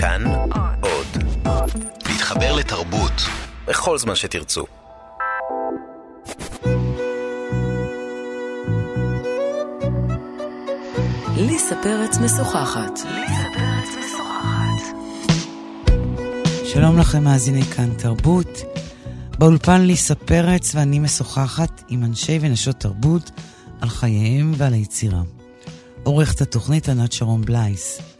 כאן עוד. להתחבר לתרבות בכל זמן שתרצו. ליסה פרץ משוחחת. שלום לכם מאזיני כאן תרבות. באולפן ליסה פרץ ואני משוחחת עם אנשי ונשות תרבות על חייהם ועל היצירה. עורכת התוכנית ענת שרון בלייס.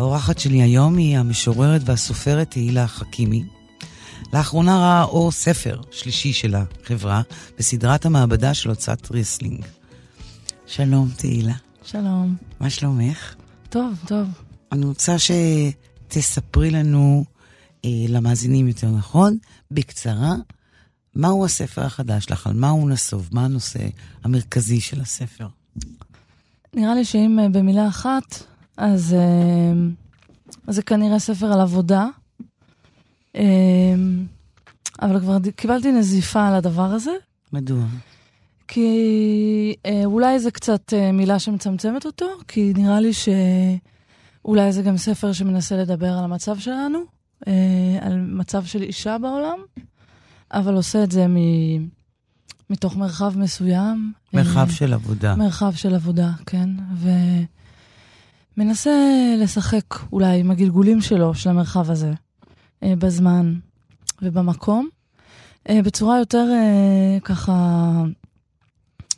האורחת שלי היום היא המשוררת והסופרת תהילה חכימי. לאחרונה ראה אור ספר שלישי שלה חברה בסדרת המעבדה של הוצאת ריסלינג. שלום תהילה. שלום. מה שלומך? טוב, טוב. אני רוצה שתספרי לנו, אה, למאזינים יותר נכון, בקצרה, מהו הספר החדש לך, על מה הוא נסוב, מה הנושא המרכזי של הספר. נראה לי שאם אה, במילה אחת, אז, אה, אז זה כנראה ספר על עבודה. אה, אבל כבר קיבלתי נזיפה על הדבר הזה, מדוע? כי אה, אולי זה קצת אה, מילה שמצמצמת אותו, כי נראה לי שאולי זה גם ספר שמנסה לדבר על המצב שלנו, אה, על מצב של אישה בעולם, אבל עושה את זה מ... מתוך מרחב מסוים. מרחב של עבודה. מרחב של עבודה, כן. ומנסה לשחק אולי עם הגלגולים שלו, של המרחב הזה, אה, בזמן ובמקום, אה, בצורה יותר אה, ככה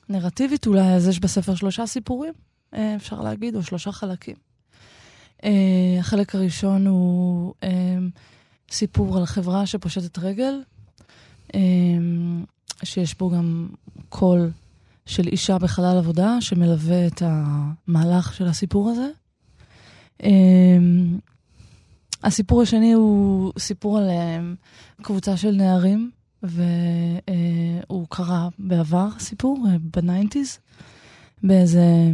נרטיבית אולי, אז יש בספר שלושה סיפורים, אפשר להגיד, או שלושה חלקים. החלק הראשון הוא סיפור על חברה שפושטת רגל, שיש בו גם קול של אישה בחלל עבודה שמלווה את המהלך של הסיפור הזה. אמ, הסיפור השני הוא סיפור על אמ, קבוצה של נערים, והוא קרה בעבר, סיפור, אה, ב nineties, באיזה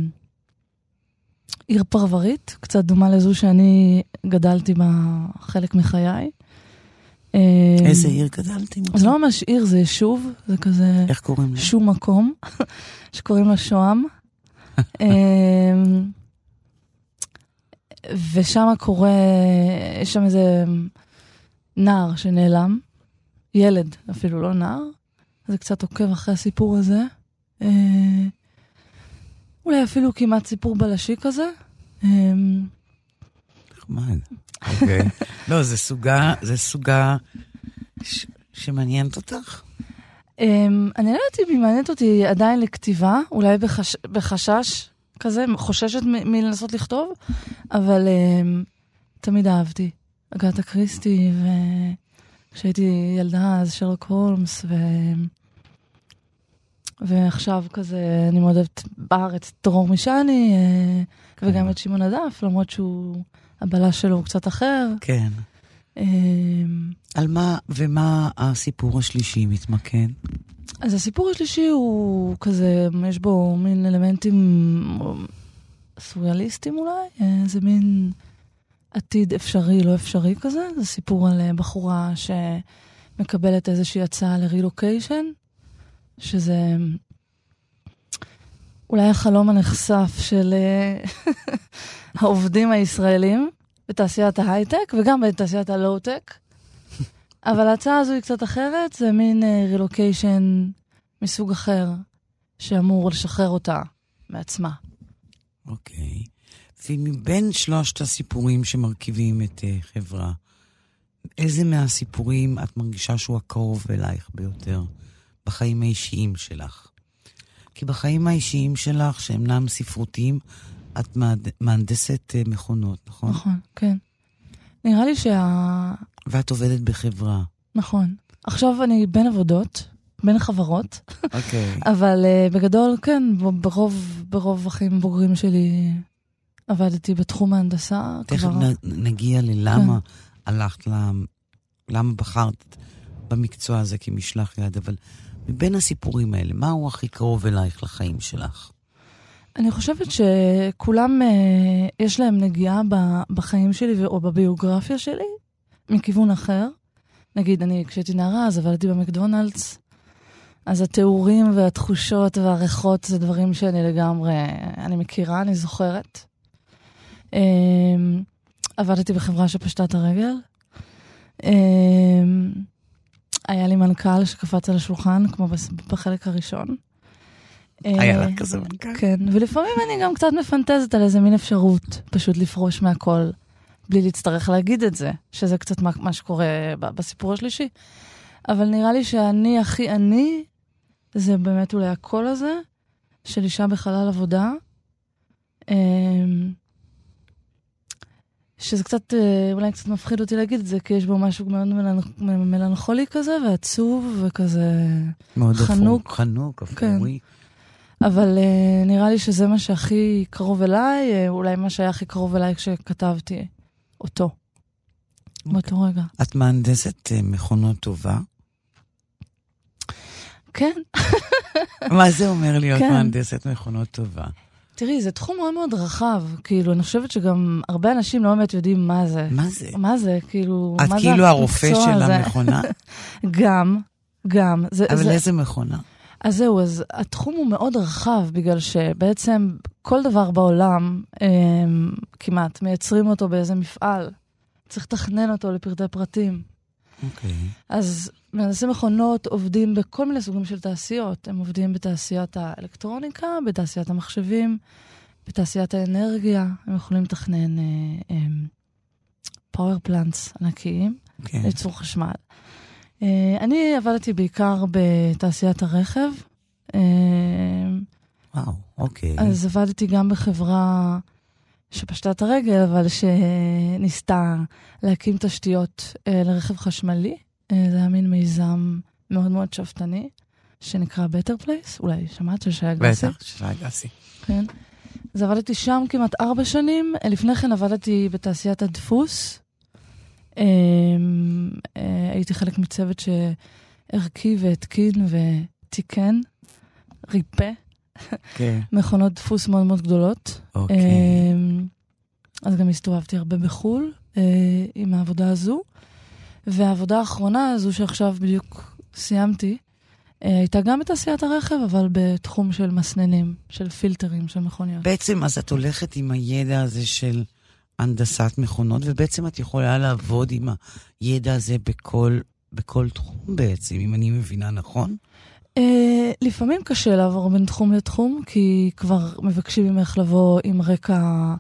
עיר פרברית, קצת דומה לזו שאני גדלתי בה חלק מחיי. Um, איזה עיר גדלתי? זה לא ממש עיר, זה יישוב, זה כזה... איך קוראים לה? שום מקום, שקוראים לו שוהם. ושם קורה, יש שם איזה נער שנעלם, ילד אפילו, לא נער, זה קצת עוקב אחרי הסיפור הזה. אה, אולי אפילו כמעט סיפור בלשי כזה. אמ, נחמד. אוקיי. לא, זה סוגה, זה סוגה ש- שמעניינת אותך? Um, אני לא יודעת אם היא מעניינת אותי עדיין לכתיבה, אולי בחש, בחשש כזה, חוששת מ- מלנסות לכתוב, אבל um, תמיד אהבתי. אגתה קריסטי, וכשהייתי ילדה אז שרלוק הולמס, ו... ועכשיו כזה, אני מאוד אוהבת בארץ את דרור משעני, אה, וגם את שמעון הדף, למרות שהוא, הבלש שלו הוא קצת אחר. כן. אמ, על מה ומה הסיפור השלישי מתמקד? אז הסיפור השלישי הוא כזה, יש בו מין אלמנטים סוריאליסטיים אולי, זה מין עתיד אפשרי, לא אפשרי כזה. זה סיפור על אה, בחורה שמקבלת איזושהי הצעה לרילוקיישן, שזה אולי החלום הנחשף של אה, העובדים הישראלים בתעשיית ההייטק וגם בתעשיית הלואו-טק. אבל ההצעה הזו היא קצת אחרת, זה מין רילוקיישן מסוג אחר, שאמור לשחרר אותה מעצמה. אוקיי. ומבין שלושת הסיפורים שמרכיבים את uh, חברה, איזה מהסיפורים את מרגישה שהוא הקרוב אלייך ביותר בחיים האישיים שלך? כי בחיים האישיים שלך, שאינם ספרותיים, את מהנדסת uh, מכונות, נכון? נכון, כן. נראה לי שה... ואת עובדת בחברה. נכון. עכשיו אני בין עבודות, בין חברות, אוקיי. אבל uh, בגדול, כן, ברוב, ברוב החיים הבוגרים שלי עבדתי בתחום ההנדסה. תכף כבר... נ- נגיע ללמה הלכת, ל- למה בחרת במקצוע הזה כמשלח יד, אבל מבין הסיפורים האלה, מהו הכי קרוב אלייך לחיים שלך? אני חושבת שכולם, אה, יש להם נגיעה בחיים שלי או בביוגרפיה שלי, מכיוון אחר. נגיד, אני, כשהייתי נערה, אז עבדתי במקדונלדס, אז התיאורים והתחושות והריחות זה דברים שאני לגמרי, אני מכירה, אני זוכרת. אה, עבדתי בחברה שפשטה את הרגל. אה, היה לי מנכ"ל שקפץ על השולחן, כמו בחלק הראשון. היה לך כזה מנכ"ל? כן, ולפעמים אני גם קצת מפנטזת על איזה מין אפשרות פשוט לפרוש מהכל, בלי להצטרך להגיד את זה, שזה קצת מה, מה שקורה בסיפור השלישי. אבל נראה לי שאני הכי אני, זה באמת אולי הקול הזה, של אישה בחלל עבודה. אמ, שזה קצת, אה, אולי קצת מפחיד אותי להגיד את זה, כי יש בו משהו מאוד מלנכולי כזה, ועצוב, וכזה מאוד חנוק. חנוק, כן. אפורי. אבל uh, נראה לי שזה מה שהכי קרוב אליי, uh, אולי מה שהיה הכי קרוב אליי כשכתבתי אותו, okay. באותו רגע. את מהנדסת uh, מכונות טובה? כן. מה זה אומר להיות כן. מהנדסת מכונות טובה? תראי, זה תחום מאוד מאוד רחב. כאילו, אני חושבת שגם הרבה אנשים לא באמת יודעים מה זה. מה זה? מה זה, כאילו, את כאילו הרופא של? המכונה? גם, גם. זה, אבל זה, איזה מכונה? אז זהו, אז התחום הוא מאוד רחב, בגלל שבעצם כל דבר בעולם, הם, כמעט, מייצרים אותו באיזה מפעל. צריך לתכנן אותו לפרטי פרטים. אוקיי. אז מהנדסי מכונות עובדים בכל מיני סוגים של תעשיות. הם עובדים בתעשיית האלקטרוניקה, בתעשיית המחשבים, בתעשיית האנרגיה. הם יכולים לתכנן פאוור פלנטס ענקיים, כן. לייצור חשמל. אה, אני עבדתי בעיקר בתעשיית הרכב. אה, וואו, אוקיי. אז עבדתי גם בחברה שפשטה את הרגל, אבל שניסתה להקים תשתיות אה, לרכב חשמלי. זה היה מין מיזם מאוד מאוד שאפתני, שנקרא Better Place, אולי שמעת של שי אגסי? בטח, שי אגסי. כן. אז עבדתי שם כמעט ארבע שנים. לפני כן עבדתי בתעשיית הדפוס. אה, אה, הייתי חלק מצוות שהרכיב והתקין ותיקן, ריפא, כן, מכונות דפוס מאוד מאוד גדולות. אוקיי. אמ, אז גם הסתובבתי הרבה בחו"ל אה, עם העבודה הזו. והעבודה האחרונה הזו שעכשיו בדיוק סיימתי, אה, הייתה גם בתעשיית הרכב, אבל בתחום של מסננים, של פילטרים של מכוניות. בעצם, אז את הולכת עם הידע הזה של הנדסת מכונות, ובעצם את יכולה לעבוד עם הידע הזה בכל, בכל תחום בעצם, אם אני מבינה נכון? אה, לפעמים קשה לעבור בין תחום לתחום, כי כבר מבקשים ממך לבוא עם רקע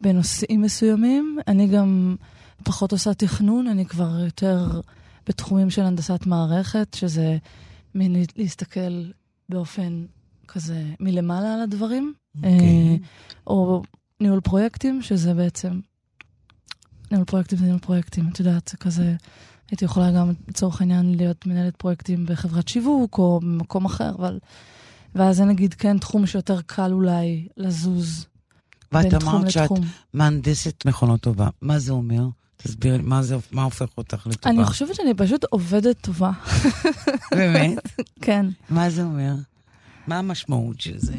בנושאים מסוימים. אני גם פחות עושה תכנון, אני כבר יותר בתחומים של הנדסת מערכת, שזה מין להסתכל באופן כזה מלמעלה על הדברים. אוקיי. אה, או ניהול פרויקטים, שזה בעצם... ניהול פרויקטים זה ניהול פרויקטים, את יודעת, זה כזה... הייתי יכולה גם, לצורך העניין, להיות מנהלת פרויקטים בחברת שיווק או במקום אחר, אבל... ואז זה נגיד כן תחום שיותר קל אולי לזוז ואת בין תחום אמרת שאת לתחום. מהנדסת מכונות טובה. מה זה אומר? תסבירי מה, זה, מה הופך אותך לטובה? אני חושבת שאני פשוט עובדת טובה. באמת? כן. מה זה אומר? מה המשמעות של זה?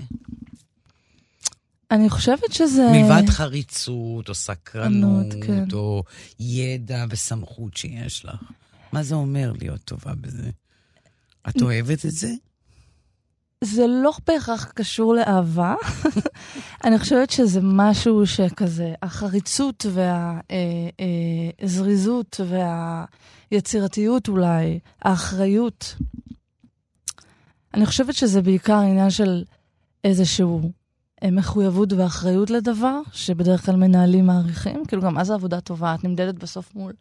אני חושבת שזה... מלבד חריצות, או סקרנות, כן. או ידע וסמכות שיש לך. מה זה אומר להיות טובה בזה? את אוהבת את זה? זה לא בהכרח קשור לאהבה. אני חושבת שזה משהו שכזה, החריצות והזריזות והיצירתיות אולי, האחריות. אני חושבת שזה בעיקר עניין של איזשהו אה, מחויבות ואחריות לדבר, שבדרך כלל מנהלים מעריכים. כאילו, גם מה זה עבודה טובה? את נמדדת בסוף מול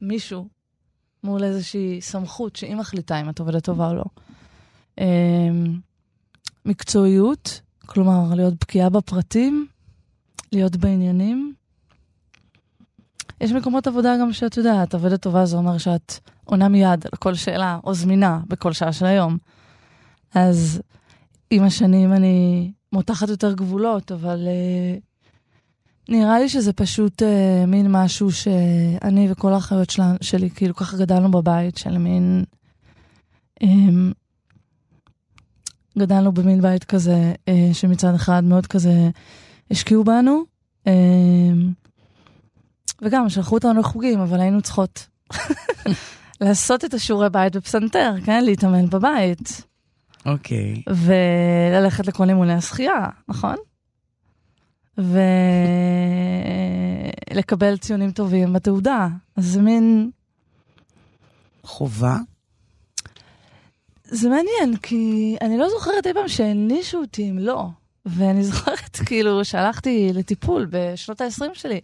מישהו, מול איזושהי סמכות שהיא מחליטה אם את עובדת טובה או לא. אמ, מקצועיות, כלומר, להיות בקיאה בפרטים, להיות בעניינים. יש מקומות עבודה גם שאת יודעת, עובדת טובה זה אומר שאת עונה מיד על כל שאלה, או זמינה בכל שעה של היום. אז עם השנים אני מותחת יותר גבולות, אבל uh, נראה לי שזה פשוט uh, מין משהו שאני וכל האחיות שלה, שלי, כאילו ככה גדלנו בבית, של מין... Um, גדלנו במין בית כזה, אה, שמצד אחד מאוד כזה השקיעו בנו, אה, וגם שלחו אותנו לחוגים, אבל היינו צריכות לעשות את השיעורי בית בפסנתר, כן? להתאמן בבית, אוקיי. וללכת לכל אימוני השחייה, נכון? ולקבל ציונים טובים בתעודה. אז זה מין... חובה? זה מעניין, כי אני לא זוכרת אי פעם שהענישו אותי אם לא. ואני זוכרת, כאילו, שהלכתי לטיפול בשנות ה-20 שלי.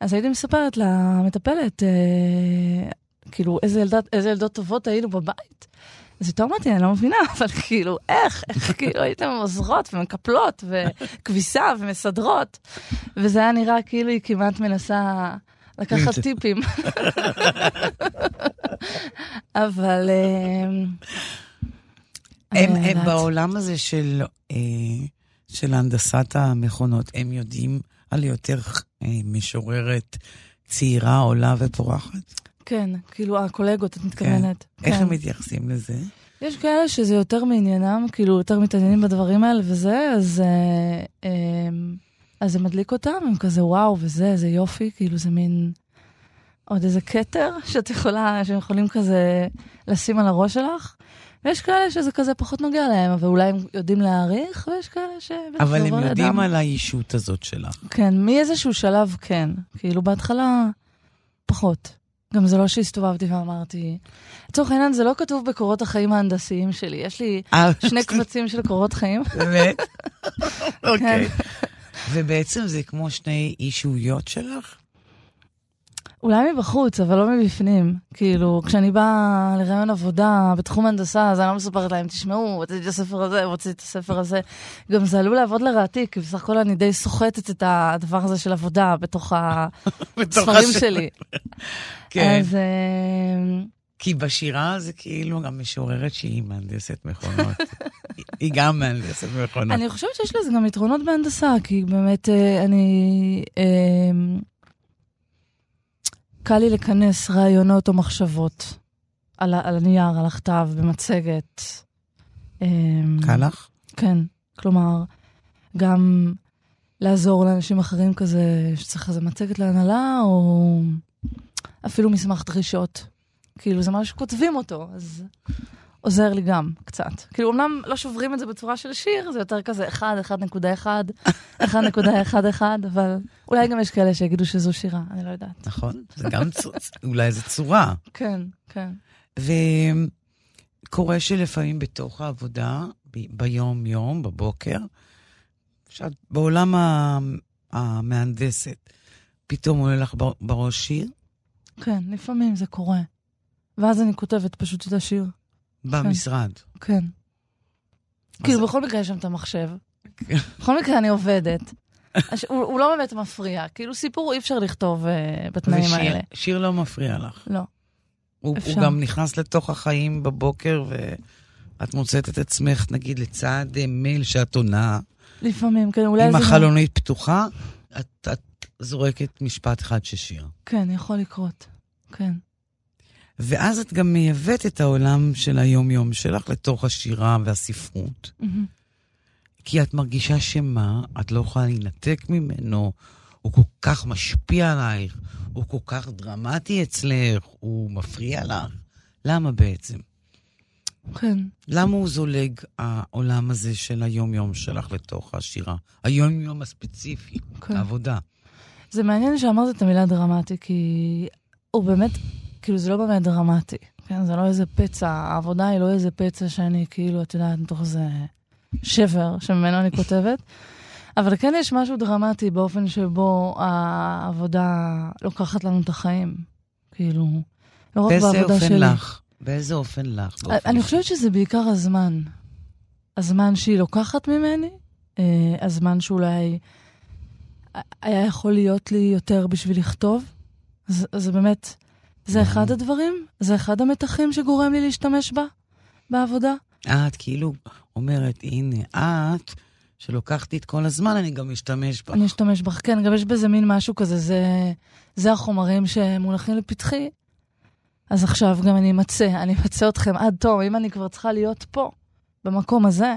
אז הייתי מספרת למטפלת, אה, כאילו, איזה, ילדת, איזה ילדות טובות היינו בבית. אז היא אמרתי, אני לא מבינה, אבל כאילו, איך, איך כאילו הייתם עוזרות ומקפלות וכביסה ומסדרות. וזה היה נראה כאילו היא כמעט מנסה לקחת טיפים. אבל... אה, הם, הם בעולם הזה של, אה, של הנדסת המכונות, הם יודעים על יותר אה, משוררת צעירה, עולה ופורחת? כן, כאילו הקולגות, את מתכוונת. כן. איך כן. הם מתייחסים לזה? יש כאלה שזה יותר מעניינם, כאילו יותר מתעניינים בדברים האלה וזה, אז, אה, אה, אז זה מדליק אותם, הם כזה וואו וזה, איזה יופי, כאילו זה מין עוד איזה כתר שאת יכולה, שהם יכולים כזה לשים על הראש שלך. ויש כאלה שזה כזה פחות נוגע להם, אבל אולי הם יודעים להעריך, ויש כאלה ש... אבל הם יודעים לידם. על האישות הזאת שלך. כן, מאיזשהו שלב כן. כאילו בהתחלה פחות. גם זה לא שהסתובבתי ואמרתי... לצורך העניין, זה לא כתוב בקורות החיים ההנדסיים שלי. יש לי אה, שני קבצים של קורות חיים. באמת? אוקיי. כן. ובעצם זה כמו שני אישויות שלך? אולי מבחוץ, אבל לא מבפנים. כאילו, כשאני באה לרעיון עבודה בתחום הנדסה, אז אני לא מספרת להם, תשמעו, רציתי את הספר הזה, רציתי את הספר הזה. גם זה עלול לעבוד לרעתי, כי בסך הכל אני די סוחטת את הדבר הזה של עבודה בתוך הספרים שלי. כן. אז... אה, כי בשירה זה כאילו גם משוררת שהיא מהנדסת מכונות. היא גם מהנדסת מכונות. אני חושבת שיש לזה גם יתרונות בהנדסה, כי באמת אה, אני... קל לי לכנס רעיונות או מחשבות על, על הנייר, על הכתב, במצגת. אמ, קל לך? כן. כלומר, גם לעזור לאנשים אחרים כזה, שצריך איזה מצגת להנהלה, או אפילו מסמך דרישות. כאילו, זה משהו שכותבים אותו, אז עוזר לי גם קצת. כאילו, אמנם לא שוברים את זה בצורה של שיר, זה יותר כזה 1, 1.1, 1.11, אבל אולי גם יש כאלה שיגידו שזו שירה, אני לא יודעת. נכון, זה גם אולי זו צורה. כן, כן. וקורה שלפעמים בתוך העבודה, ביום-יום, בבוקר, שאת בעולם המהנדסת, פתאום עולה לך בראש שיר? כן, לפעמים זה קורה. ואז אני כותבת פשוט את השיר. במשרד. כן. כאילו, בכל מקרה יש שם את המחשב. בכל מקרה אני עובדת. הוא לא באמת מפריע. כאילו, סיפור אי אפשר לכתוב אה, בתנאים האלה. שיר לא מפריע לך. לא. הוא גם נכנס לתוך החיים בבוקר, ואת מוצאת את עצמך, נגיד, לצד אה, מייל שאת עונה. לפעמים, כן, אולי. עם החלונית פתוחה, את זורקת משפט אחד של שיר. כן, יכול לקרות. כן. ואז את גם מייבאת את העולם של היום-יום שלך לתוך השירה והספרות. Mm-hmm. כי את מרגישה שמה, את לא יכולה להינתק ממנו, הוא כל כך משפיע עלייך, הוא כל כך דרמטי אצלך, הוא מפריע לך. למה בעצם? כן. למה הוא זולג, העולם הזה של היום-יום שלך לתוך השירה? היום-יום הספציפי, כן. העבודה. זה מעניין שאמרת את המילה דרמטי, כי הוא באמת כאילו זה לא באמת דרמטי, כן? זה לא איזה פצע, העבודה היא לא איזה פצע שאני כאילו, את יודעת, מתוך איזה שבר שממנו אני כותבת. אבל כן יש משהו דרמטי באופן שבו העבודה לוקחת לנו את החיים. כאילו, לא רק בעבודה שלי. באיזה אופן לך? באיזה אופן לך? אני חושבת שזה בעיקר הזמן. הזמן שהיא לוקחת ממני, אה, הזמן שאולי היה יכול להיות לי יותר בשביל לכתוב. זה באמת, זה אחד הדברים? זה אחד המתחים שגורם לי להשתמש בה, בעבודה? את כאילו אומרת, הנה, את, שלוקחתי את כל הזמן, אני גם אשתמש בך. אני אשתמש בך, כן, גם יש בזה מין משהו כזה, זה, זה החומרים שמונחים לפתחי. אז עכשיו גם אני אמצא, אני אמצא אתכם עד תום, אם אני כבר צריכה להיות פה, במקום הזה,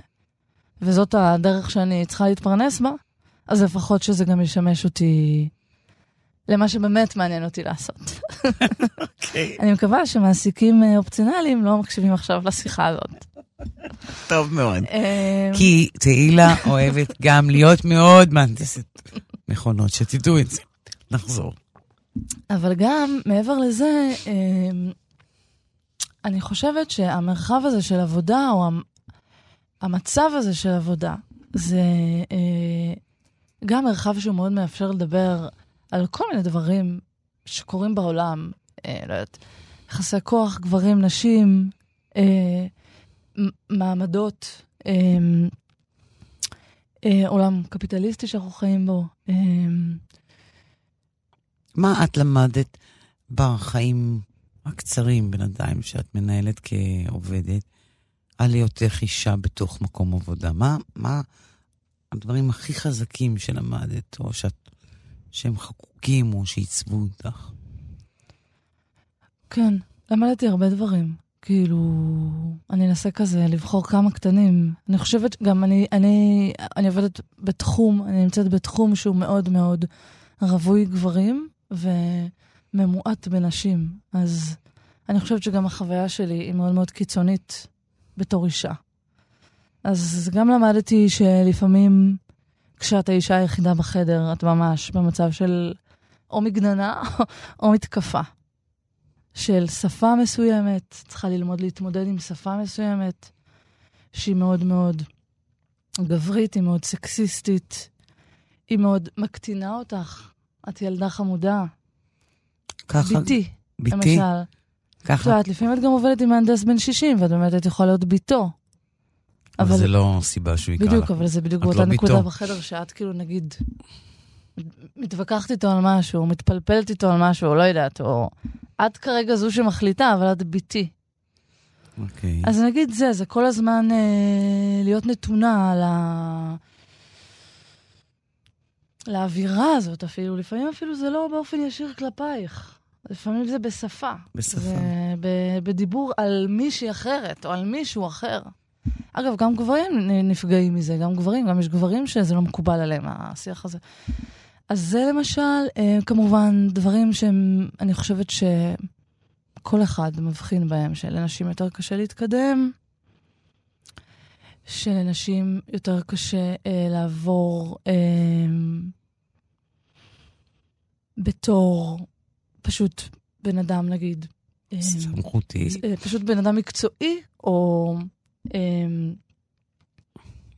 וזאת הדרך שאני צריכה להתפרנס בה, אז לפחות שזה גם ישמש אותי למה שבאמת מעניין אותי לעשות. אוקיי. אני מקווה שמעסיקים אה, אופציונליים לא מקשיבים עכשיו לשיחה הזאת. טוב מאוד. כי תהילה אוהבת גם להיות מאוד מהנדסת מכונות, שתדעו את זה. נחזור. אבל גם, מעבר לזה, אני חושבת שהמרחב הזה של עבודה, או המצב הזה של עבודה, זה אה, גם מרחב שהוא מאוד מאפשר לדבר על כל מיני דברים שקורים בעולם, אה, לא יודעת, יחסי כוח, גברים, נשים, אה, מעמדות, אה, אה, עולם קפיטליסטי שאנחנו חיים בו. אה, מה את למדת בחיים הקצרים בינתיים שאת מנהלת כעובדת, על היותך אישה בתוך מקום עבודה? מה, מה הדברים הכי חזקים שלמדת, או שאת, שהם חקוקים, או שעיצבו אותך? כן, למדתי הרבה דברים. כאילו, אני אנסה כזה לבחור כמה קטנים. אני חושבת, גם אני, אני, אני עובדת בתחום, אני נמצאת בתחום שהוא מאוד מאוד רווי גברים, ו... ממועט בנשים. אז אני חושבת שגם החוויה שלי היא מאוד מאוד קיצונית בתור אישה. אז גם למדתי שלפעמים כשאת האישה היחידה בחדר, את ממש במצב של או מגננה או מתקפה. של שפה מסוימת, צריכה ללמוד להתמודד עם שפה מסוימת, שהיא מאוד מאוד גברית, היא מאוד סקסיסטית, היא מאוד מקטינה אותך. את ילדה חמודה, ככה... ביתי, ביתי? למשל. ככה. את יודעת, לפעמים את גם עובדת עם מהנדס בן 60, ואת באמת את יכולה להיות ביתו. אבל זה לא סיבה שהוא יקרא לך. בדיוק, אבל זה בדיוק באותה לא נקודה ביתו. בחדר, שאת כאילו, נגיד, מתווכחת איתו על משהו, מתפלפלת איתו על משהו, לא יודעת, או את כרגע זו שמחליטה, אבל את ביתי. אוקיי. אז נגיד זה, זה כל הזמן אה, להיות נתונה על ה... לאווירה הזאת אפילו, לפעמים אפילו זה לא באופן ישיר כלפייך. לפעמים זה בשפה. בשפה. זה ב- בדיבור על מישהי אחרת, או על מישהו אחר. אגב, גם גברים נפגעים מזה, גם גברים, גם יש גברים שזה לא מקובל עליהם, השיח הזה. אז זה למשל, אה, כמובן, דברים שהם, אני חושבת שכל אחד מבחין בהם, שלנשים יותר קשה להתקדם, שלנשים יותר קשה אה, לעבור אה, בתור פשוט בן אדם, נגיד, אה, סמכותי. אה, פשוט בן אדם מקצועי, או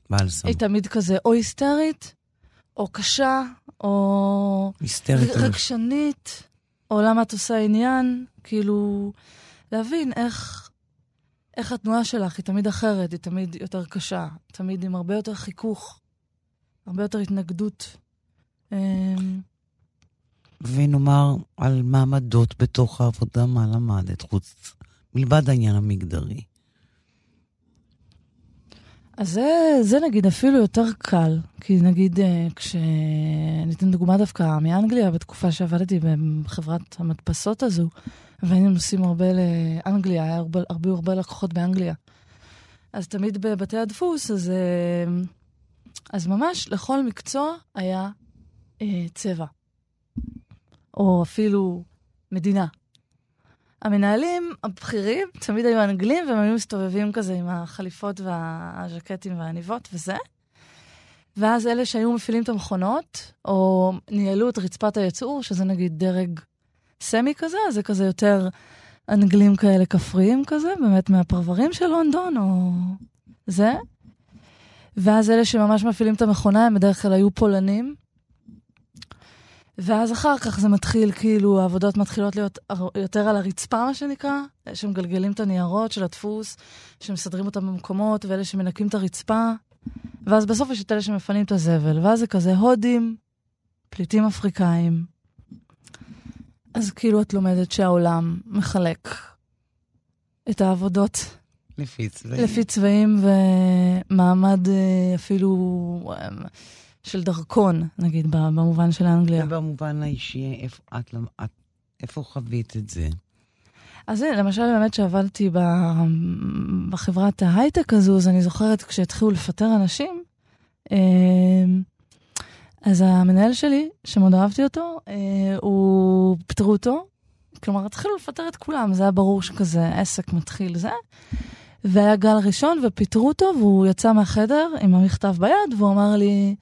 בעל סמכות. היא תמיד כזה או היסטרית, או קשה, או היסטרית. רגשנית, או למה את עושה עניין, כאילו, להבין איך, איך התנועה שלך היא תמיד אחרת, היא תמיד יותר קשה, תמיד עם הרבה יותר חיכוך, הרבה יותר התנגדות. אה, ונאמר על מעמדות בתוך העבודה, מה למדת, חוץ, מלבד העניין המגדרי. אז זה, זה נגיד אפילו יותר קל, כי נגיד אה, כש... אני אתן דוגמה דווקא מאנגליה, בתקופה שעבדתי בחברת המדפסות הזו, והיינו נוסעים הרבה לאנגליה, היה הרבה הרבה, הרבה לקוחות באנגליה. אז תמיד בבתי הדפוס, אז, אה, אז ממש לכל מקצוע היה אה, צבע, או אפילו מדינה. המנהלים הבכירים תמיד היו אנגלים, והם היו מסתובבים כזה עם החליפות והז'קטים והעניבות וזה. ואז אלה שהיו מפעילים את המכונות, או ניהלו את רצפת הייצור, שזה נגיד דרג סמי כזה, זה כזה יותר אנגלים כאלה כפריים כזה, באמת מהפרברים של לונדון, או זה. ואז אלה שממש מפעילים את המכונה, הם בדרך כלל היו פולנים. ואז אחר כך זה מתחיל, כאילו, העבודות מתחילות להיות יותר על הרצפה, מה שנקרא, שמגלגלים את הניירות של הדפוס, שמסדרים אותם במקומות, ואלה שמנקים את הרצפה. ואז בסוף יש את אלה שמפנים את הזבל, ואז זה כזה הודים, פליטים אפריקאים. אז כאילו את לומדת שהעולם מחלק את העבודות לפי צבעים. לפי צבעים ומעמד אה, אפילו אה, של דרכון, נגיד, במובן של אנגליה. ובמובן האישי, איפה, את, את, איפה חווית את זה? אז הנה, למשל, באמת שעבדתי ב- בחברת ההייטק הזו, אז אני זוכרת כשהתחילו לפטר אנשים, אה, אז המנהל שלי, שמאוד אהבתי אותו, אה, הוא, פיטרו אותו. כלומר, התחילו לפטר את כולם, זה היה ברור שכזה עסק מתחיל זה. והיה גל ראשון ופיטרו אותו, והוא יצא מהחדר עם המכתב ביד, והוא אמר לי,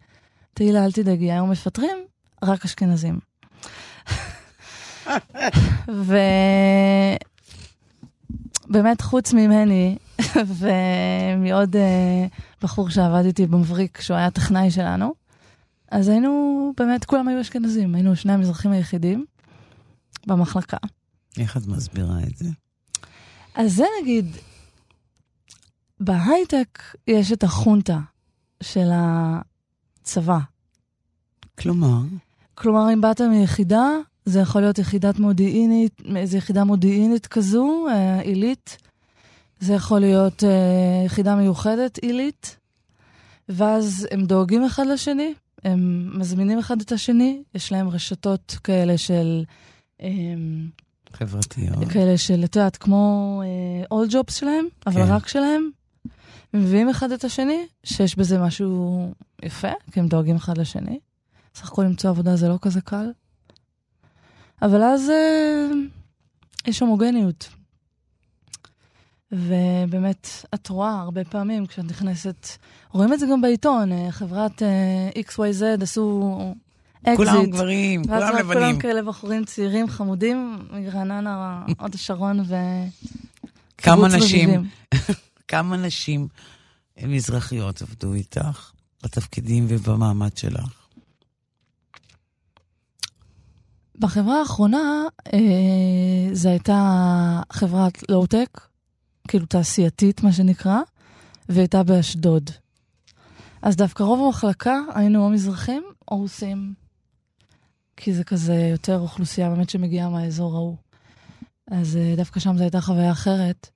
תהילה, אל תדאגי, היום מפטרים רק אשכנזים. ובאמת, חוץ ממני ומעוד uh, בחור שעבד איתי במבריק, שהוא היה טכנאי שלנו, אז היינו, באמת, כולם היו אשכנזים, היינו שני המזרחים היחידים במחלקה. איך את מסבירה את זה? אז זה נגיד, בהייטק יש את החונטה של הצבא. כלומר? כלומר, אם באת מיחידה, זה יכול להיות יחידת מודיעינית, איזו יחידה מודיעינית כזו, אה, עילית. זה יכול להיות אה, יחידה מיוחדת, עילית. ואז הם דואגים אחד לשני, הם מזמינים אחד את השני, יש להם רשתות כאלה של... אה, חברתיות. כאלה של, את יודעת, כמו אול uh, ג'ובס שלהם, אבל כן. רק שלהם. מביאים אחד את השני, שיש בזה משהו יפה, כי הם דואגים אחד לשני. סך הכל למצוא עבודה זה לא כזה קל. אבל אז אה, יש הומוגניות. ובאמת, את רואה הרבה פעמים כשאת נכנסת, רואים את זה גם בעיתון, אה, חברת אה, XYZ עשו אקזיט. כולם גברים, כולם ואז לבנים. כולם כאלה בחורים צעירים, חמודים, מרעננה, הוד השרון ו... כמה נשים. כמה נשים מזרחיות עבדו איתך בתפקידים ובמעמד שלך? בחברה האחרונה, אה, זו הייתה חברת לואו-טק, כאילו תעשייתית, מה שנקרא, והייתה באשדוד. אז דווקא רוב המחלקה היינו או מזרחים או רוסים. כי זה כזה יותר אוכלוסייה באמת שמגיעה מהאזור ההוא. אז אה, דווקא שם זו הייתה חוויה אחרת.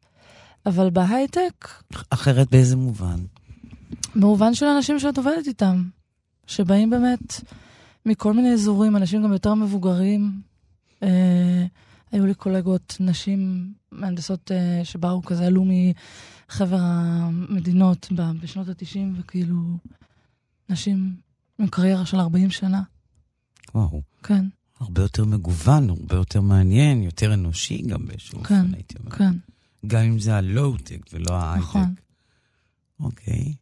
אבל בהייטק, אחרת באיזה מובן? במובן של אנשים שאת עובדת איתם, שבאים באמת מכל מיני אזורים, אנשים גם יותר מבוגרים. אה, היו לי קולגות, נשים, מהנדסות אה, שבאו כזה, עלו מחבר המדינות בשנות ה-90, וכאילו, נשים עם קריירה של 40 שנה, וואו, כן, הרבה יותר מגוון, הרבה יותר מעניין, יותר אנושי גם באיזשהו כן, אופן, הייתי אומר. כן, גם אם זה הלואו-טק ולא ההייטק. נכון. אוקיי.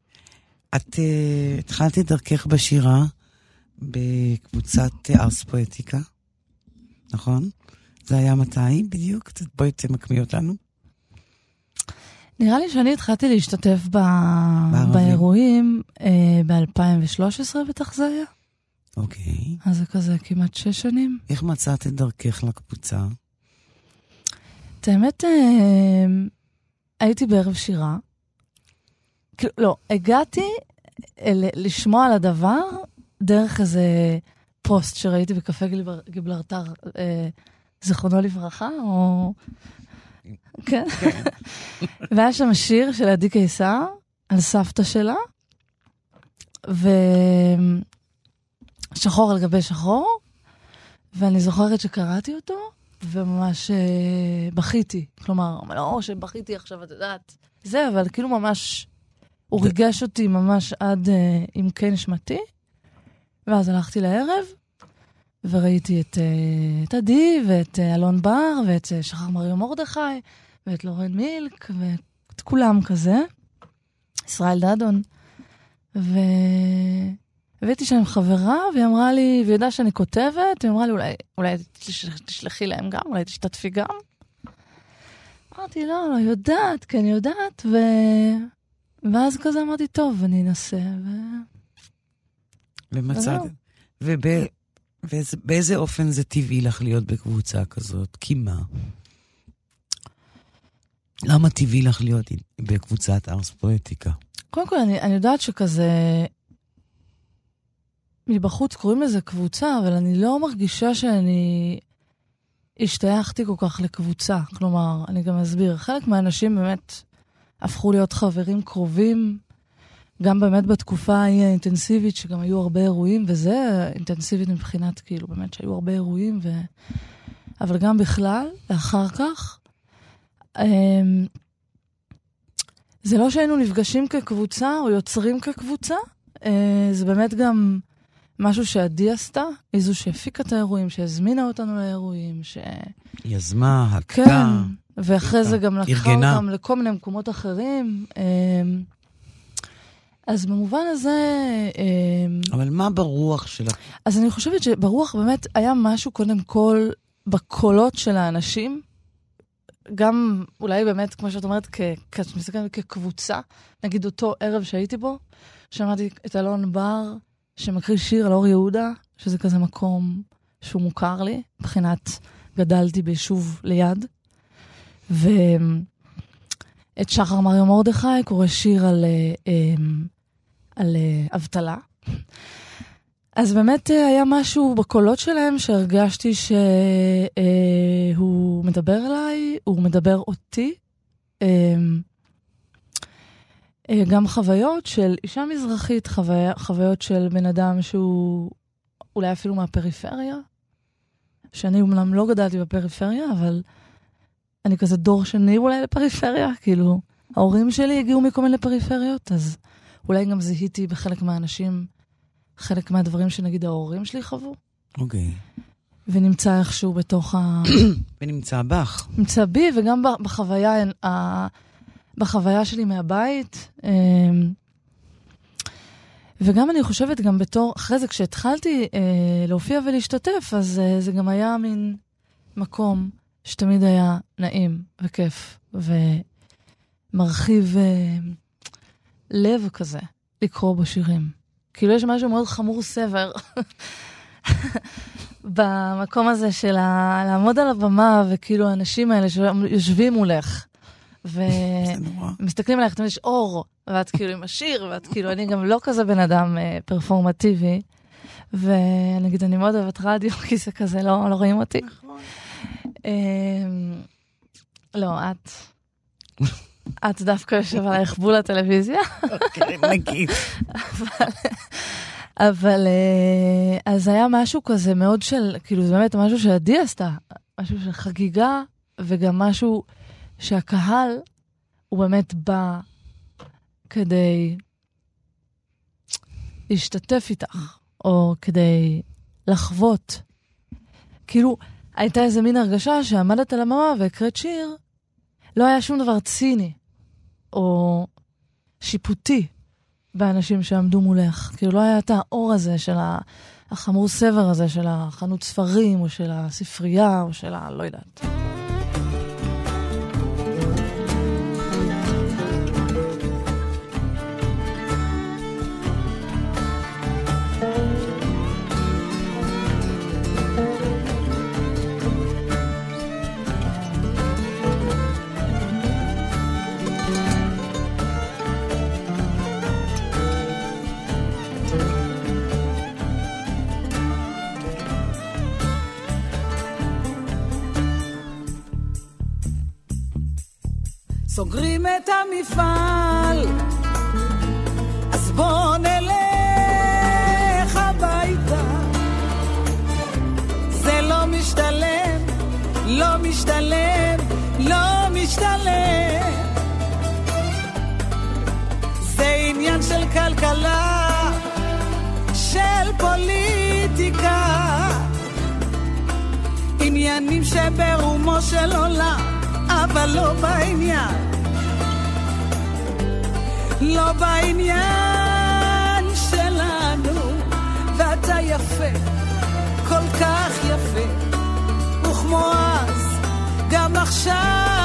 את uh, התחלת את דרכך בשירה בקבוצת ארס פואטיקה, נכון? זה היה מתי בדיוק? בואי תמקמי אותנו. נראה לי שאני התחלתי להשתתף ב... באירועים אה, ב-2013 בטח זה היה. אוקיי. אז זה כזה כמעט שש שנים. איך מצאת את דרכך לקבוצה? את האמת, אה, הייתי בערב שירה. כאילו, לא, הגעתי ל- לשמוע על הדבר דרך איזה פוסט שראיתי בקפה גיבר- גיברלטר, אה, זיכרונו לברכה, או... כן. והיה שם שיר של עדי קיסר על סבתא שלה, ושחור על גבי שחור, ואני זוכרת שקראתי אותו, וממש אה, בכיתי. כלומר, לא שבכיתי עכשיו, את יודעת, זה, אבל כאילו ממש, הוא ריגש אותי ממש עד אה, עמקי נשמתי. ואז הלכתי לערב, וראיתי את, אה, את עדי, ואת אה, אלון בר, ואת אה, שחר מריו מרדכי, ואת לורן מילק, ואת כולם כזה. ישראל דדון. והבאתי שם חברה, והיא אמרה לי, והיא ידעה שאני כותבת, היא אמרה לי, אולי, אולי תשלח- תשלחי להם גם, אולי תשתתפי גם. אמרתי, לא, לא יודעת, כן יודעת, ו... ואז כזה אמרתי, טוב, אני אנסה, ו... ומצאת... ובאיזה אופן זה טבעי לך להיות בקבוצה כזאת? כי מה? למה טבעי לך להיות בקבוצת ארס פואטיקה? קודם כל, אני, אני יודעת שכזה... מבחוץ קוראים לזה קבוצה, אבל אני לא מרגישה שאני השתייכתי כל כך לקבוצה. כלומר, אני גם אסביר, חלק מהאנשים באמת הפכו להיות חברים קרובים, גם באמת בתקופה ההיא האינטנסיבית, שגם היו הרבה אירועים, וזה אינטנסיבית מבחינת, כאילו, באמת שהיו הרבה אירועים, ו... אבל גם בכלל, ואחר כך. אמ, זה לא שהיינו נפגשים כקבוצה או יוצרים כקבוצה, אה, זה באמת גם משהו שעדי עשתה, היא זו שהפיקה את האירועים, שהזמינה אותנו לאירועים, ש... יזמה, כן, הקה. ואחרי זה גם לקחה ארגנה. אותם לכל מיני מקומות אחרים. אה, אז במובן הזה, אה, אבל מה ברוח של ה... אז אני חושבת שברוח באמת היה משהו קודם כל בקולות של האנשים, גם אולי באמת, כמו שאת אומרת, כשאת מסתכלת כקבוצה, נגיד אותו ערב שהייתי בו, שמעתי את אלון בר שמקריא שיר על אור יהודה, שזה כזה מקום שהוא מוכר לי, מבחינת גדלתי ביישוב ליד. ואת שחר מריו מרדכי קורא שיר על, אה, אה, על אה, אבטלה. אז באמת אה, היה משהו בקולות שלהם שהרגשתי שהוא מדבר אליי, הוא מדבר אותי. אה, גם חוויות של אישה מזרחית, חוויה, חוויות של בן אדם שהוא אולי אפילו מהפריפריה, שאני אומנם לא גדלתי בפריפריה, אבל אני כזה דור שני אולי לפריפריה, כאילו, ההורים שלי הגיעו מכל מיני פריפריות, אז אולי גם זיהיתי בחלק מהאנשים חלק מהדברים שנגיד ההורים שלי חוו, אוקיי. ונמצא איכשהו בתוך ה... ונמצא בך. נמצא בי, וגם בחוויה, ה- בחוויה שלי מהבית. אמ, וגם אני חושבת, גם בתור, אחרי זה כשהתחלתי אה, להופיע ולהשתתף, אז אה, זה גם היה מין מקום שתמיד היה נעים וכיף ומרחיב אה, לב כזה לקרוא בו שירים. כאילו יש משהו מאוד חמור סבר במקום הזה של. לעמוד על הבמה, וכאילו האנשים האלה שיושבים מולך. ומסתכלים עליך, תמיד יש אור, ואת כאילו עם השיר, ואת כאילו, אני גם לא כזה בן אדם אה, פרפורמטיבי, ונגיד, אני מאוד אוהבת רדיו, כי זה כזה, לא, לא רואים אותי. אה, לא, את... את דווקא יושב עלייך בול הטלוויזיה. אוקיי, נגיד. אבל אה, אז היה משהו כזה מאוד של, כאילו זה באמת משהו שעדי עשתה, משהו של חגיגה, וגם משהו שהקהל, הוא באמת בא כדי להשתתף איתך, או כדי לחוות. כאילו, הייתה איזה מין הרגשה שעמדת על הבמה והקראת שיר, לא היה שום דבר ציני, או שיפוטי. באנשים שעמדו מולך. כאילו לא היה את האור הזה של החמור סבר הזה של החנות ספרים, או של הספרייה, או של ה... לא יודעת. סוגרים את המפעל, אז בוא נלך הביתה. זה לא משתלם, לא משתלם, לא משתלם. זה עניין של כלכלה, של פוליטיקה. עניינים שברומו של עולם, אבל לא בעניין. לא בעניין שלנו, ואתה יפה, כל כך יפה, וכמו אז, גם עכשיו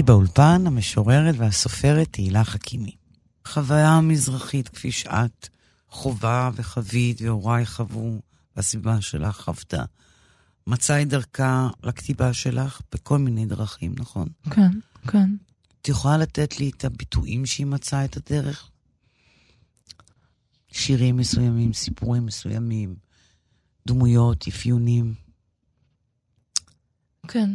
איתי באולפן המשוררת והסופרת תהילה חכימי. חוויה מזרחית כפי שאת חובה וחווית והוריי חוו והסביבה שלך חוותה. מצאה את דרכה לכתיבה שלך בכל מיני דרכים, נכון? כן, כן. את יכולה לתת לי את הביטויים שהיא מצאה את הדרך? שירים מסוימים, סיפורים מסוימים, דמויות, אפיונים. כן.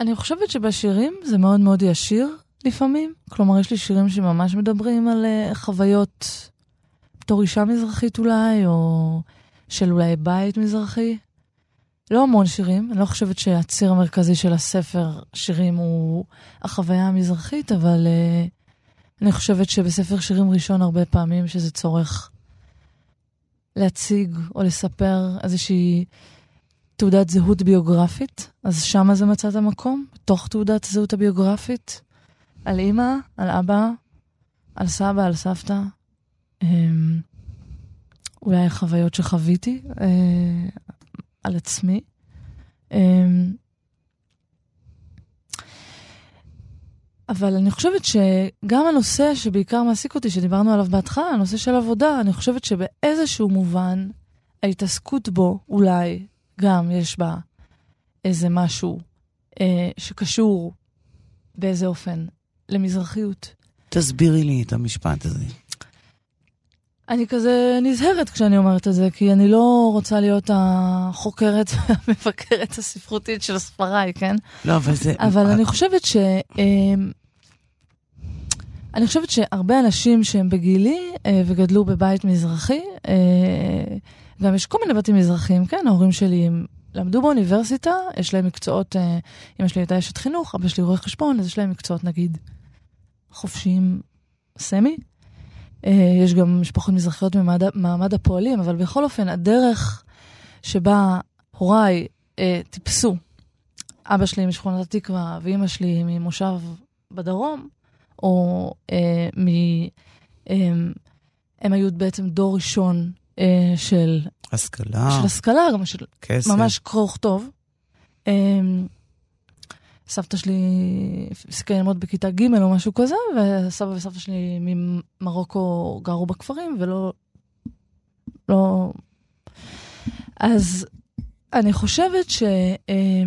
אני חושבת שבשירים זה מאוד מאוד ישיר לפעמים. כלומר, יש לי שירים שממש מדברים על uh, חוויות בתור אישה מזרחית אולי, או של אולי בית מזרחי. לא המון שירים, אני לא חושבת שהציר המרכזי של הספר שירים הוא החוויה המזרחית, אבל uh, אני חושבת שבספר שירים ראשון הרבה פעמים שזה צורך להציג או לספר איזושהי תעודת זהות ביוגרפית, אז שמה זה מצא את המקום, בתוך תעודת הזהות הביוגרפית, על אימא, על אבא, על סבא, על סבתא. אמ, אולי חוויות שחוויתי אה, על עצמי. אמ, אבל אני חושבת שגם הנושא שבעיקר מעסיק אותי, שדיברנו עליו בהתחלה, הנושא של עבודה, אני חושבת שבאיזשהו מובן, ההתעסקות בו, אולי, גם יש בה איזה משהו אה, שקשור באיזה אופן למזרחיות. תסבירי לי את המשפט הזה. אני כזה נזהרת כשאני אומרת את זה, כי אני לא רוצה להיות החוקרת והמבקרת הספרותית של ספריי, כן? לא, אבל זה... אבל אני חושבת ש... אמ, אני חושבת שהרבה אנשים שהם בגילי אה, וגדלו בבית מזרחי, אה, גם יש כל מיני בתים מזרחים, כן? ההורים שלי הם למדו באוניברסיטה, יש להם מקצועות, אה, אמא שלי הייתה אשת חינוך, אבא שלי רואה חשבון, אז יש להם מקצועות נגיד חופשיים סמי. יש גם משפחות מזרחיות ממעמד הפועלים, אבל בכל אופן, הדרך שבה הוריי טיפסו, אבא שלי משכונת התקווה ואימא שלי ממושב בדרום, או אה, מ... אה, הם היו בעצם דור ראשון אה, של... השכלה. של השכלה, גם של... כסף. ממש קרוא וכתוב. אה, סבתא שלי הפסיקה ללמוד בכיתה ג' או משהו כזה, וסבא וסבתא שלי ממרוקו גרו בכפרים, ולא... לא... אז אני חושבת ש... אה,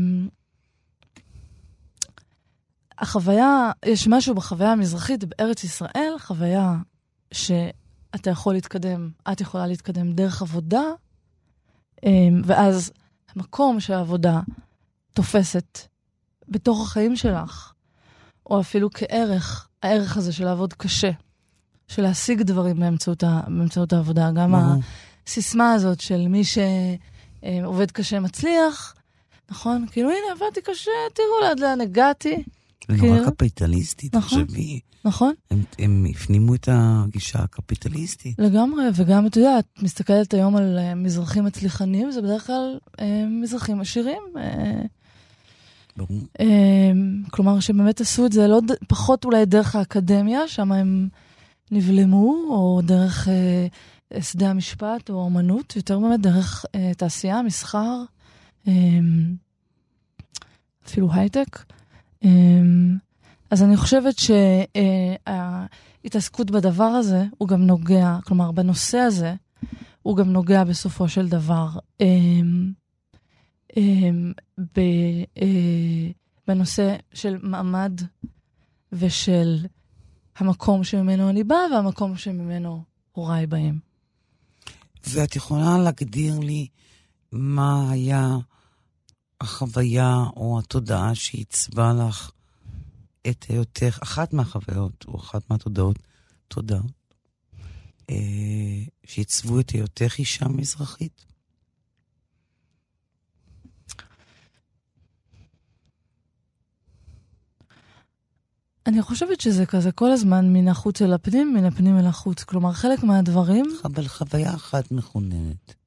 החוויה, יש משהו בחוויה המזרחית בארץ ישראל, חוויה שאתה יכול להתקדם, את יכולה להתקדם דרך עבודה, אמ, ואז המקום שהעבודה תופסת בתוך החיים שלך, או אפילו כערך, הערך הזה של לעבוד קשה, של להשיג דברים באמצעות, ה, באמצעות העבודה. גם הסיסמה הזאת של מי שעובד קשה מצליח, נכון? כאילו, הנה, עבדתי קשה, תראו לאט לאן הגעתי. זה נורא כן. קפיטליסטי, נכון, תחשבי. נכון. הם, הם הפנימו את הגישה הקפיטליסטית. לגמרי, וגם, את מסתכלת היום על uh, מזרחים מצליחנים, זה בדרך כלל uh, מזרחים עשירים. Uh, ברור. Uh, כלומר, שבאמת עשו את זה לא ד... פחות אולי דרך האקדמיה, שם הם נבלמו, או דרך uh, שדה המשפט או אמנות, יותר באמת דרך uh, תעשייה, מסחר, uh, אפילו הייטק. אמ, אז אני חושבת שההתעסקות בדבר הזה, הוא גם נוגע, כלומר, בנושא הזה, הוא גם נוגע בסופו של דבר אמ, אמ, אה, בנושא של מעמד ושל המקום שממנו אני באה והמקום שממנו הוריי באים. ואת יכולה להגדיר לי מה היה החוויה או התודעה שעיצבה לך את היותך, אחת מהחוויות או אחת מהתודעות, תודה, אה, שעיצבו את היותך אישה מזרחית? אני חושבת שזה כזה כל הזמן מן החוץ אל הפנים, מן הפנים אל החוץ. כלומר, חלק מהדברים... אבל חוויה אחת מכוננת.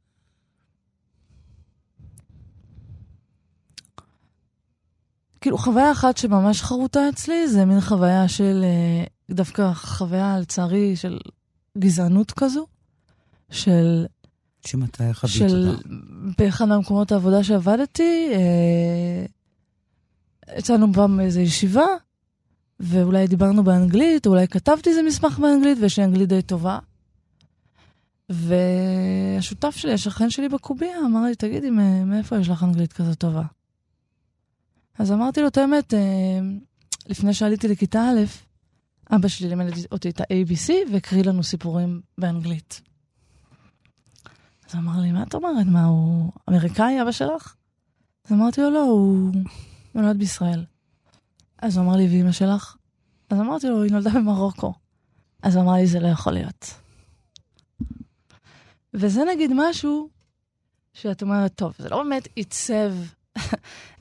כאילו, חוויה אחת שממש חרוטה אצלי, זה מין חוויה של, אה, דווקא חוויה, לצערי, של גזענות כזו, של... שמתי חווית של... אותה? באחד מהמקומות העבודה שעבדתי, אה, יצאנו פעם באיזו ישיבה, ואולי דיברנו באנגלית, אולי כתבתי איזה מסמך באנגלית, ויש לי אנגלית די טובה. והשותף שלי, השכן שלי בקובייה, אמר לי, תגידי, מאיפה יש לך אנגלית כזאת טובה? אז אמרתי לו את האמת, אה, לפני שעליתי לכיתה א', אבא שלי לימד אותי את ה-ABC והקריא לנו סיפורים באנגלית. אז הוא אמר לי, מה את אומרת? מה, הוא אמריקאי, אבא שלך? אז אמרתי לו, לא, הוא נולד בישראל. אז הוא אמר לי, ואימא שלך? אז אמרתי לו, היא נולדה במרוקו. אז הוא אמר לי, זה לא יכול להיות. וזה נגיד משהו שאת אומרת, טוב, זה לא באמת עיצב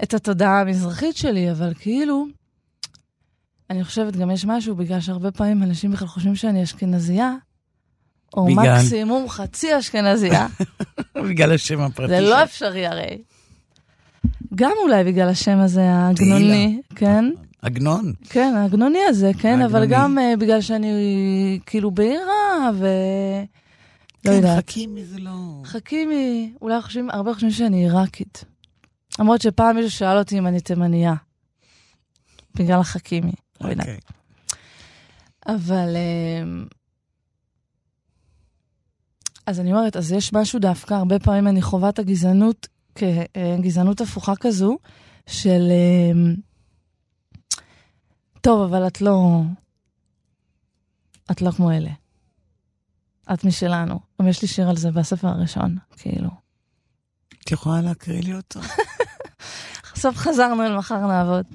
את התודעה המזרחית שלי, אבל כאילו, אני חושבת, גם יש משהו, בגלל שהרבה פעמים אנשים בכלל חושבים שאני אשכנזייה, או בגלל... מקסימום חצי אשכנזייה. בגלל השם הפרטי זה לא אפשרי הרי. גם אולי בגלל השם הזה, העגנוני, כן? עגנון. כן, העגנוני הזה, כן, אבל גם uh, בגלל שאני כאילו בעירה, ו... לא כן, יודעת. חכימי זה לא... חכימי, אולי חושבים, הרבה חושבים שאני עיראקית. למרות שפעם מישהו שאל אותי אם אני תימניה. בגלל החכימי, לא. אוקיי. אבל... Uh, אז אני אומרת, אז יש משהו דווקא, הרבה פעמים אני חווה את הגזענות כגזענות הפוכה כזו, של... אמ, טוב, אבל את לא... את לא כמו אלה. את משלנו. גם יש לי שיר על זה בספר הראשון, כאילו. את יכולה להקריא לי אותו? בסוף חזרנו אל מחר נעבוד.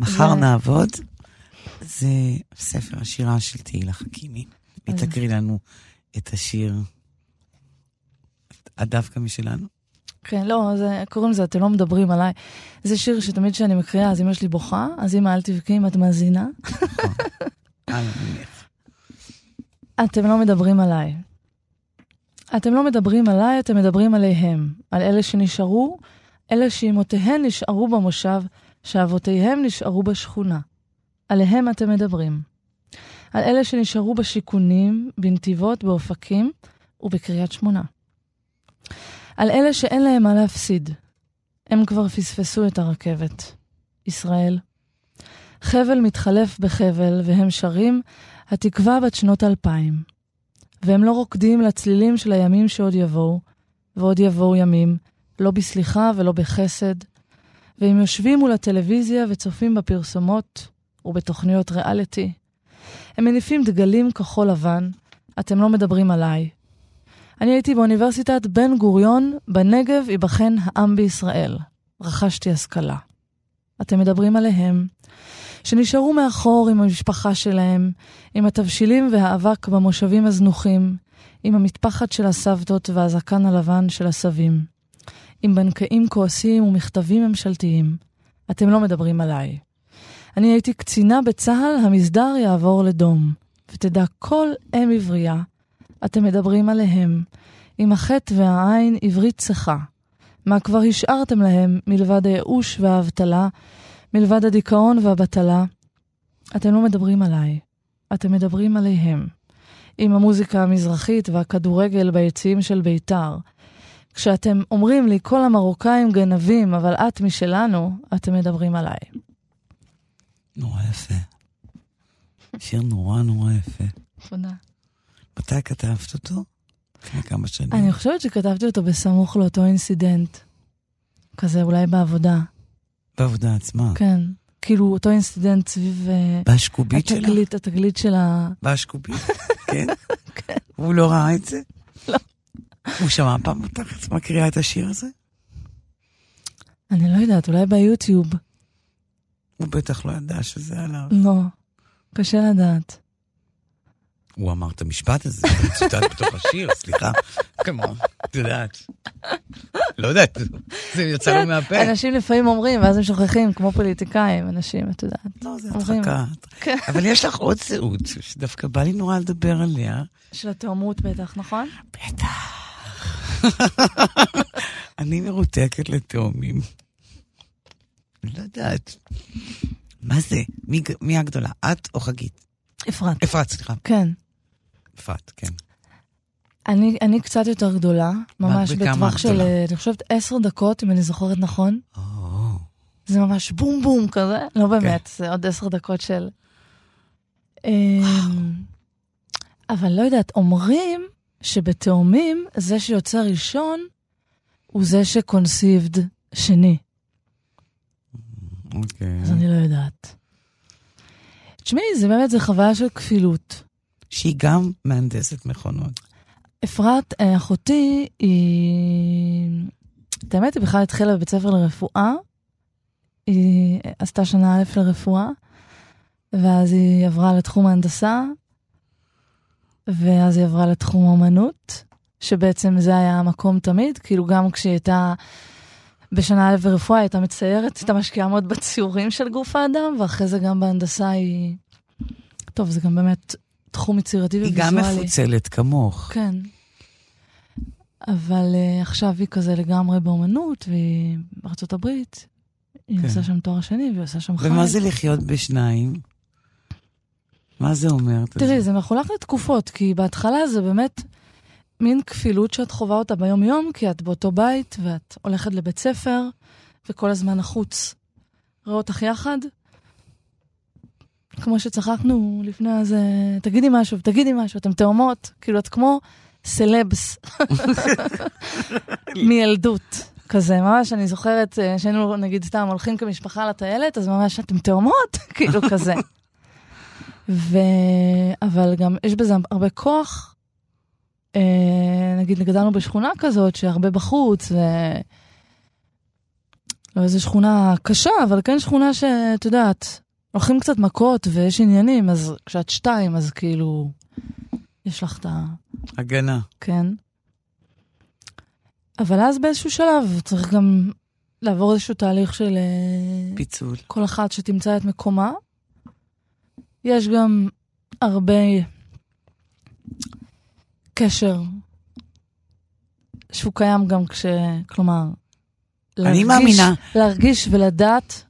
מחר נעבוד? זה ספר השירה של תהילה חכימי. היא תקריא לנו את השיר הדווקא משלנו. כן, לא, זה, קוראים לזה, אתם לא מדברים עליי. זה שיר שתמיד כשאני מקריאה, אז אמא שלי בוכה, אז אמא, אל תבכי אם את מאזינה. נכון. אתם לא מדברים עליי. אתם לא מדברים עליי, אתם מדברים עליהם. על אלה שנשארו, אלה שאימותיהן נשארו במושב, שאבותיהם נשארו בשכונה. עליהם אתם מדברים. על אלה שנשארו בשיכונים, בנתיבות, באופקים ובקריית שמונה. על אלה שאין להם מה להפסיד. הם כבר פספסו את הרכבת. ישראל. חבל מתחלף בחבל, והם שרים התקווה בת שנות אלפיים. והם לא רוקדים לצלילים של הימים שעוד יבואו, ועוד יבואו ימים, לא בסליחה ולא בחסד. והם יושבים מול הטלוויזיה וצופים בפרסומות, ובתוכניות ריאליטי. הם מניפים דגלים כחול לבן, אתם לא מדברים עליי. אני הייתי באוניברסיטת בן גוריון, בנגב ייבחן העם בישראל. רכשתי השכלה. אתם מדברים עליהם, שנשארו מאחור עם המשפחה שלהם, עם התבשילים והאבק במושבים הזנוחים, עם המטפחת של הסבתות והזקן הלבן של הסבים, עם בנקאים כועסים ומכתבים ממשלתיים. אתם לא מדברים עליי. אני הייתי קצינה בצה"ל, המסדר יעבור לדום. ותדע כל אם עברייה, אתם מדברים עליהם, עם החטא והעין עברית צחה. מה כבר השארתם להם מלבד הייאוש והאבטלה, מלבד הדיכאון והבטלה? אתם לא מדברים עליי, אתם מדברים עליהם. עם המוזיקה המזרחית והכדורגל ביציעים של בית"ר. כשאתם אומרים לי, כל המרוקאים גנבים, אבל את משלנו, אתם מדברים עליי. נורא יפה. שיר נורא נורא יפה. תודה. מתי כתבת אותו? לפני כמה שנים. אני חושבת שכתבתי אותו בסמוך לאותו incident. כזה אולי בעבודה. בעבודה עצמה. כן. כאילו אותו incident סביב... אה, באשקובית שלך? התגלית, התגלית של ה... באשקובית? כן? כן. הוא לא ראה את זה? לא. הוא שמע פעם אותך מקריאה את השיר הזה? אני לא יודעת, אולי ביוטיוב. הוא בטח לא ידע שזה עליו. לא, קשה לדעת. הוא אמר את המשפט הזה, זה מצוטט בתוך השיר, סליחה. כמו, את יודעת. לא יודעת, זה יצא לו מהפה. אנשים לפעמים אומרים, ואז הם שוכחים, כמו פוליטיקאים, אנשים, את יודעת. לא, זה הצחקה. כן. אבל יש לך עוד זהות, שדווקא בא לי נורא לדבר עליה. של התאומות בטח, נכון? בטח. אני מרותקת לתאומים. לא יודעת. מה זה? מי, מי הגדולה? את או חגית? אפרת. אפרת, סליחה. כן. אפרת, כן. אני, אני קצת יותר גדולה, ממש בטווח של, אני חושבת, עשר דקות, אם אני זוכרת נכון. או. זה ממש בום בום כזה, לא באמת, זה עוד עשר דקות של... אמ, אבל לא יודעת, אומרים שבתאומים, זה שיוצא ראשון הוא זה שקונסיבד שני. אוקיי. אז אני לא יודעת. תשמעי, זה באמת, זה חוויה של כפילות. שהיא גם מהנדסת מכונות. אפרת, אה, אחותי, היא... האמת, היא בכלל התחילה בבית ספר לרפואה. היא עשתה שנה א' לרפואה, ואז היא עברה לתחום ההנדסה, ואז היא עברה לתחום האמנות, שבעצם זה היה המקום תמיד, כאילו גם כשהיא הייתה בשנה א' ברפואה, הייתה מציירת, הייתה משקיעה מאוד בציורים של גוף האדם, ואחרי זה גם בהנדסה היא... טוב, זה גם באמת תחום יצירתי היא וויזואלי. גם מפוצלת כמוך. כן. אבל uh, עכשיו היא כזה לגמרי באומנות, והיא בארצות הברית. היא כן. עושה שם תואר שני, והיא עושה שם חי. ומה זה לחיות בשניים? מה זה אומר? תראי, זה מחולק לתקופות, כי בהתחלה זה באמת מין כפילות שאת חווה אותה ביום-יום, כי את באותו בית, ואת הולכת לבית ספר, וכל הזמן החוץ רואה אותך יחד. כמו שצחקנו לפני הזה, תגידי משהו, תגידי משהו, אתם תאומות, כאילו את כמו סלבס מילדות. כזה, ממש, אני זוכרת אה, שהיינו, נגיד, סתם הולכים כמשפחה לטיילת, אז ממש, אתם תאומות? כאילו כזה. ו... אבל גם יש בזה הרבה כוח. אה, נגיד, גדלנו בשכונה כזאת, שהרבה בחוץ, ו... לא איזו שכונה קשה, אבל כן שכונה שאת יודעת, הולכים קצת מכות ויש עניינים, אז כשאת שתיים, אז כאילו, יש לך את ה... הגנה. כן. אבל אז באיזשהו שלב צריך גם לעבור איזשהו תהליך של אה, פיצול. כל אחת שתמצא את מקומה. יש גם הרבה קשר שהוא קיים גם כש... כלומר, אני מאמינה. להרגיש ולדעת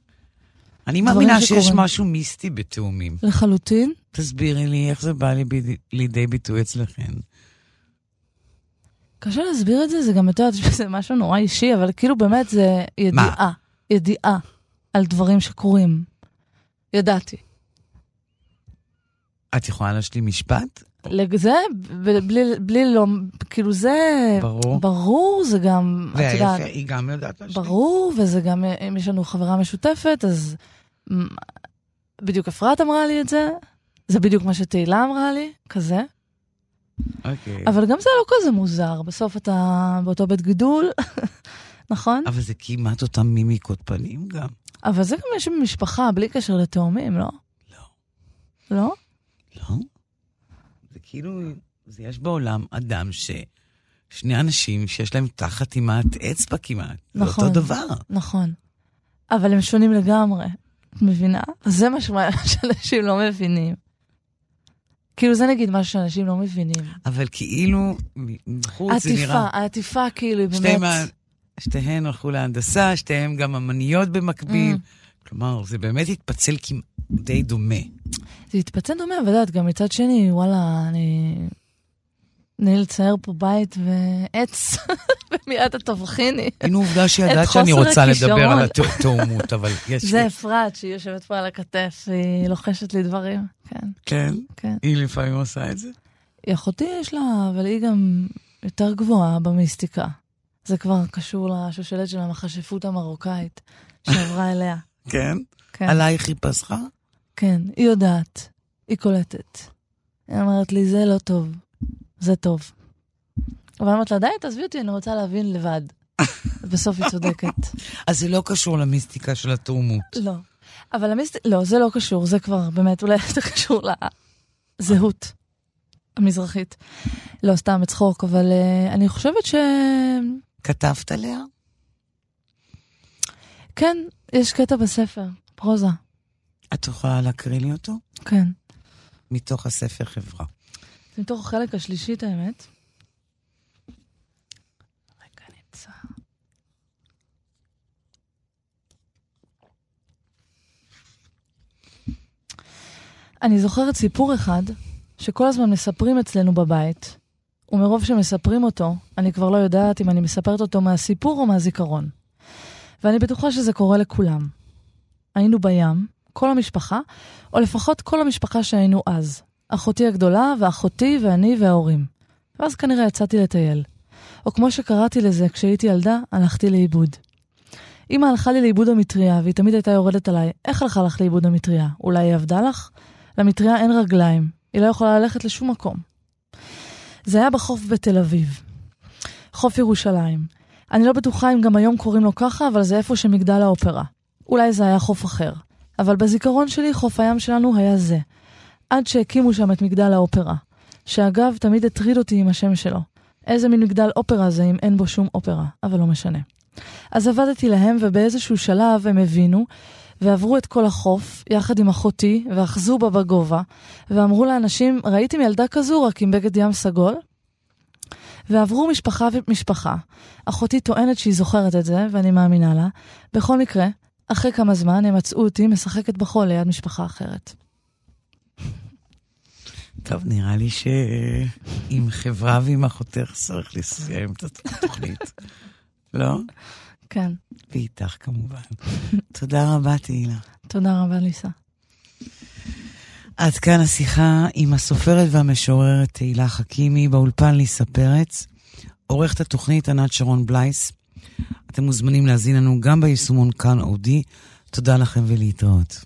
אני מאמינה שיש שקורים. משהו מיסטי בתאומים. לחלוטין. תסבירי לי איך זה בא לידי- לידי ביטוי אצלכם. קשה להסביר את זה, זה גם, את יודעת, בזה משהו נורא אישי, אבל כאילו באמת זה ידיעה. ידיעה על דברים שקורים. ידעתי. את יכולה להשלים משפט? לזה, בלי, בלי לא, כאילו זה... ברור. ברור, זה גם, את יודעת, היא גם יודעת להשלים. ברור, וזה גם, אם יש לנו חברה משותפת, אז בדיוק אפרת אמרה לי את זה, זה בדיוק מה שתהילה אמרה לי, כזה. אוקיי. אבל גם זה לא כזה מוזר, בסוף אתה באותו בית גידול, נכון? אבל זה כמעט אותם מימיקות פנים גם. אבל זה גם יש במשפחה, בלי קשר לתאומים, לא? לא. לא? לא? זה כאילו, זה יש בעולם אדם ש... שני אנשים שיש להם אותה חתימת אצבע כמעט. זה נכון. אותו דבר. נכון. אבל הם שונים לגמרי, את מבינה? זה משהו שאנשים לא מבינים. כאילו זה נגיד משהו שאנשים לא מבינים. אבל כאילו, מבחוץ זה נראה... העטיפה, העטיפה כאילו היא באמת... ה- שתיהן הלכו להנדסה, שתיהן גם אמניות במקביל. Mm. כלומר, זה באמת התפצל כמעט די דומה. זה התפצל דומה, אבל יודעת, גם מצד שני, וואלה, אני... אני לצייר פה בית ועץ, ומיד את תבחיני. הנה עובדה שידעת שאני רוצה. לדבר על התאומות, אבל יש זה לי... אפרת, שהיא יושבת פה על הכתף, והיא לוחשת לי דברים. כן, כן? כן. היא לפעמים עושה את זה? היא אחותי יש לה, אבל היא גם יותר גבוהה במיסטיקה. זה כבר קשור לשושלת של המכשפות המרוקאית שעברה אליה. כן? כן, עלייך היא פסחה? כן, היא יודעת, היא קולטת. היא אומרת לי, זה לא טוב, זה טוב. אבל אני אומרת לה, די, תעזבי אותי, אני רוצה להבין לבד. בסוף היא צודקת. אז זה לא קשור למיסטיקה של התאומות. לא. אבל המיסט... לא, זה לא קשור, זה כבר באמת, אולי זה קשור לזהות המזרחית. לא, סתם בצחוק, אבל uh, אני חושבת ש... כתבת עליה? כן, יש קטע בספר, פרוזה. את יכולה להקריא לי אותו? כן. מתוך הספר חברה. זה מתוך החלק השלישי, את האמת. רגע, נמצא. אני זוכרת סיפור אחד שכל הזמן מספרים אצלנו בבית, ומרוב שמספרים אותו, אני כבר לא יודעת אם אני מספרת אותו מהסיפור או מהזיכרון. ואני בטוחה שזה קורה לכולם. היינו בים, כל המשפחה, או לפחות כל המשפחה שהיינו אז. אחותי הגדולה, ואחותי, ואני, וההורים. ואז כנראה יצאתי לטייל. או כמו שקראתי לזה, כשהייתי ילדה, הלכתי לאיבוד. אמא הלכה לי לאיבוד המטריה, והיא תמיד הייתה יורדת עליי. איך הלכה לך לאיבוד המטריה? אולי היא עבדה לך? למטריה אין רגליים. היא לא יכולה ללכת לשום מקום. זה היה בחוף בתל אביב. חוף ירושלים. אני לא בטוחה אם גם היום קוראים לו ככה, אבל זה איפה שמגדל האופרה. אולי זה היה חוף אחר. אבל בזיכרון שלי חוף הים שלנו היה זה. עד שהקימו שם את מגדל האופרה. שאגב, תמיד הטריד אותי עם השם שלו. איזה מין מגדל אופרה זה אם אין בו שום אופרה, אבל לא משנה. אז עבדתי להם, ובאיזשהו שלב הם הבינו, ועברו את כל החוף, יחד עם אחותי, ואחזו בה בגובה, ואמרו לאנשים, ראיתם ילדה כזו רק עם בגד ים סגול? ועברו משפחה ומשפחה. אחותי טוענת שהיא זוכרת את זה, ואני מאמינה לה. בכל מקרה, אחרי כמה זמן הם מצאו אותי משחקת בחול ליד משפחה אחרת. טוב, נראה לי שעם חברה ועם אחותך צריך לסיים את התוכנית. לא? כן. ואיתך כמובן. תודה רבה, תהילה. תודה רבה, ליסה. עד כאן השיחה עם הסופרת והמשוררת תהילה חכימי, באולפן ליסה פרץ. עורכת התוכנית ענת שרון בלייס. אתם מוזמנים להזין לנו גם ביישומון כאן אודי. תודה לכם ולהתראות.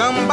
Some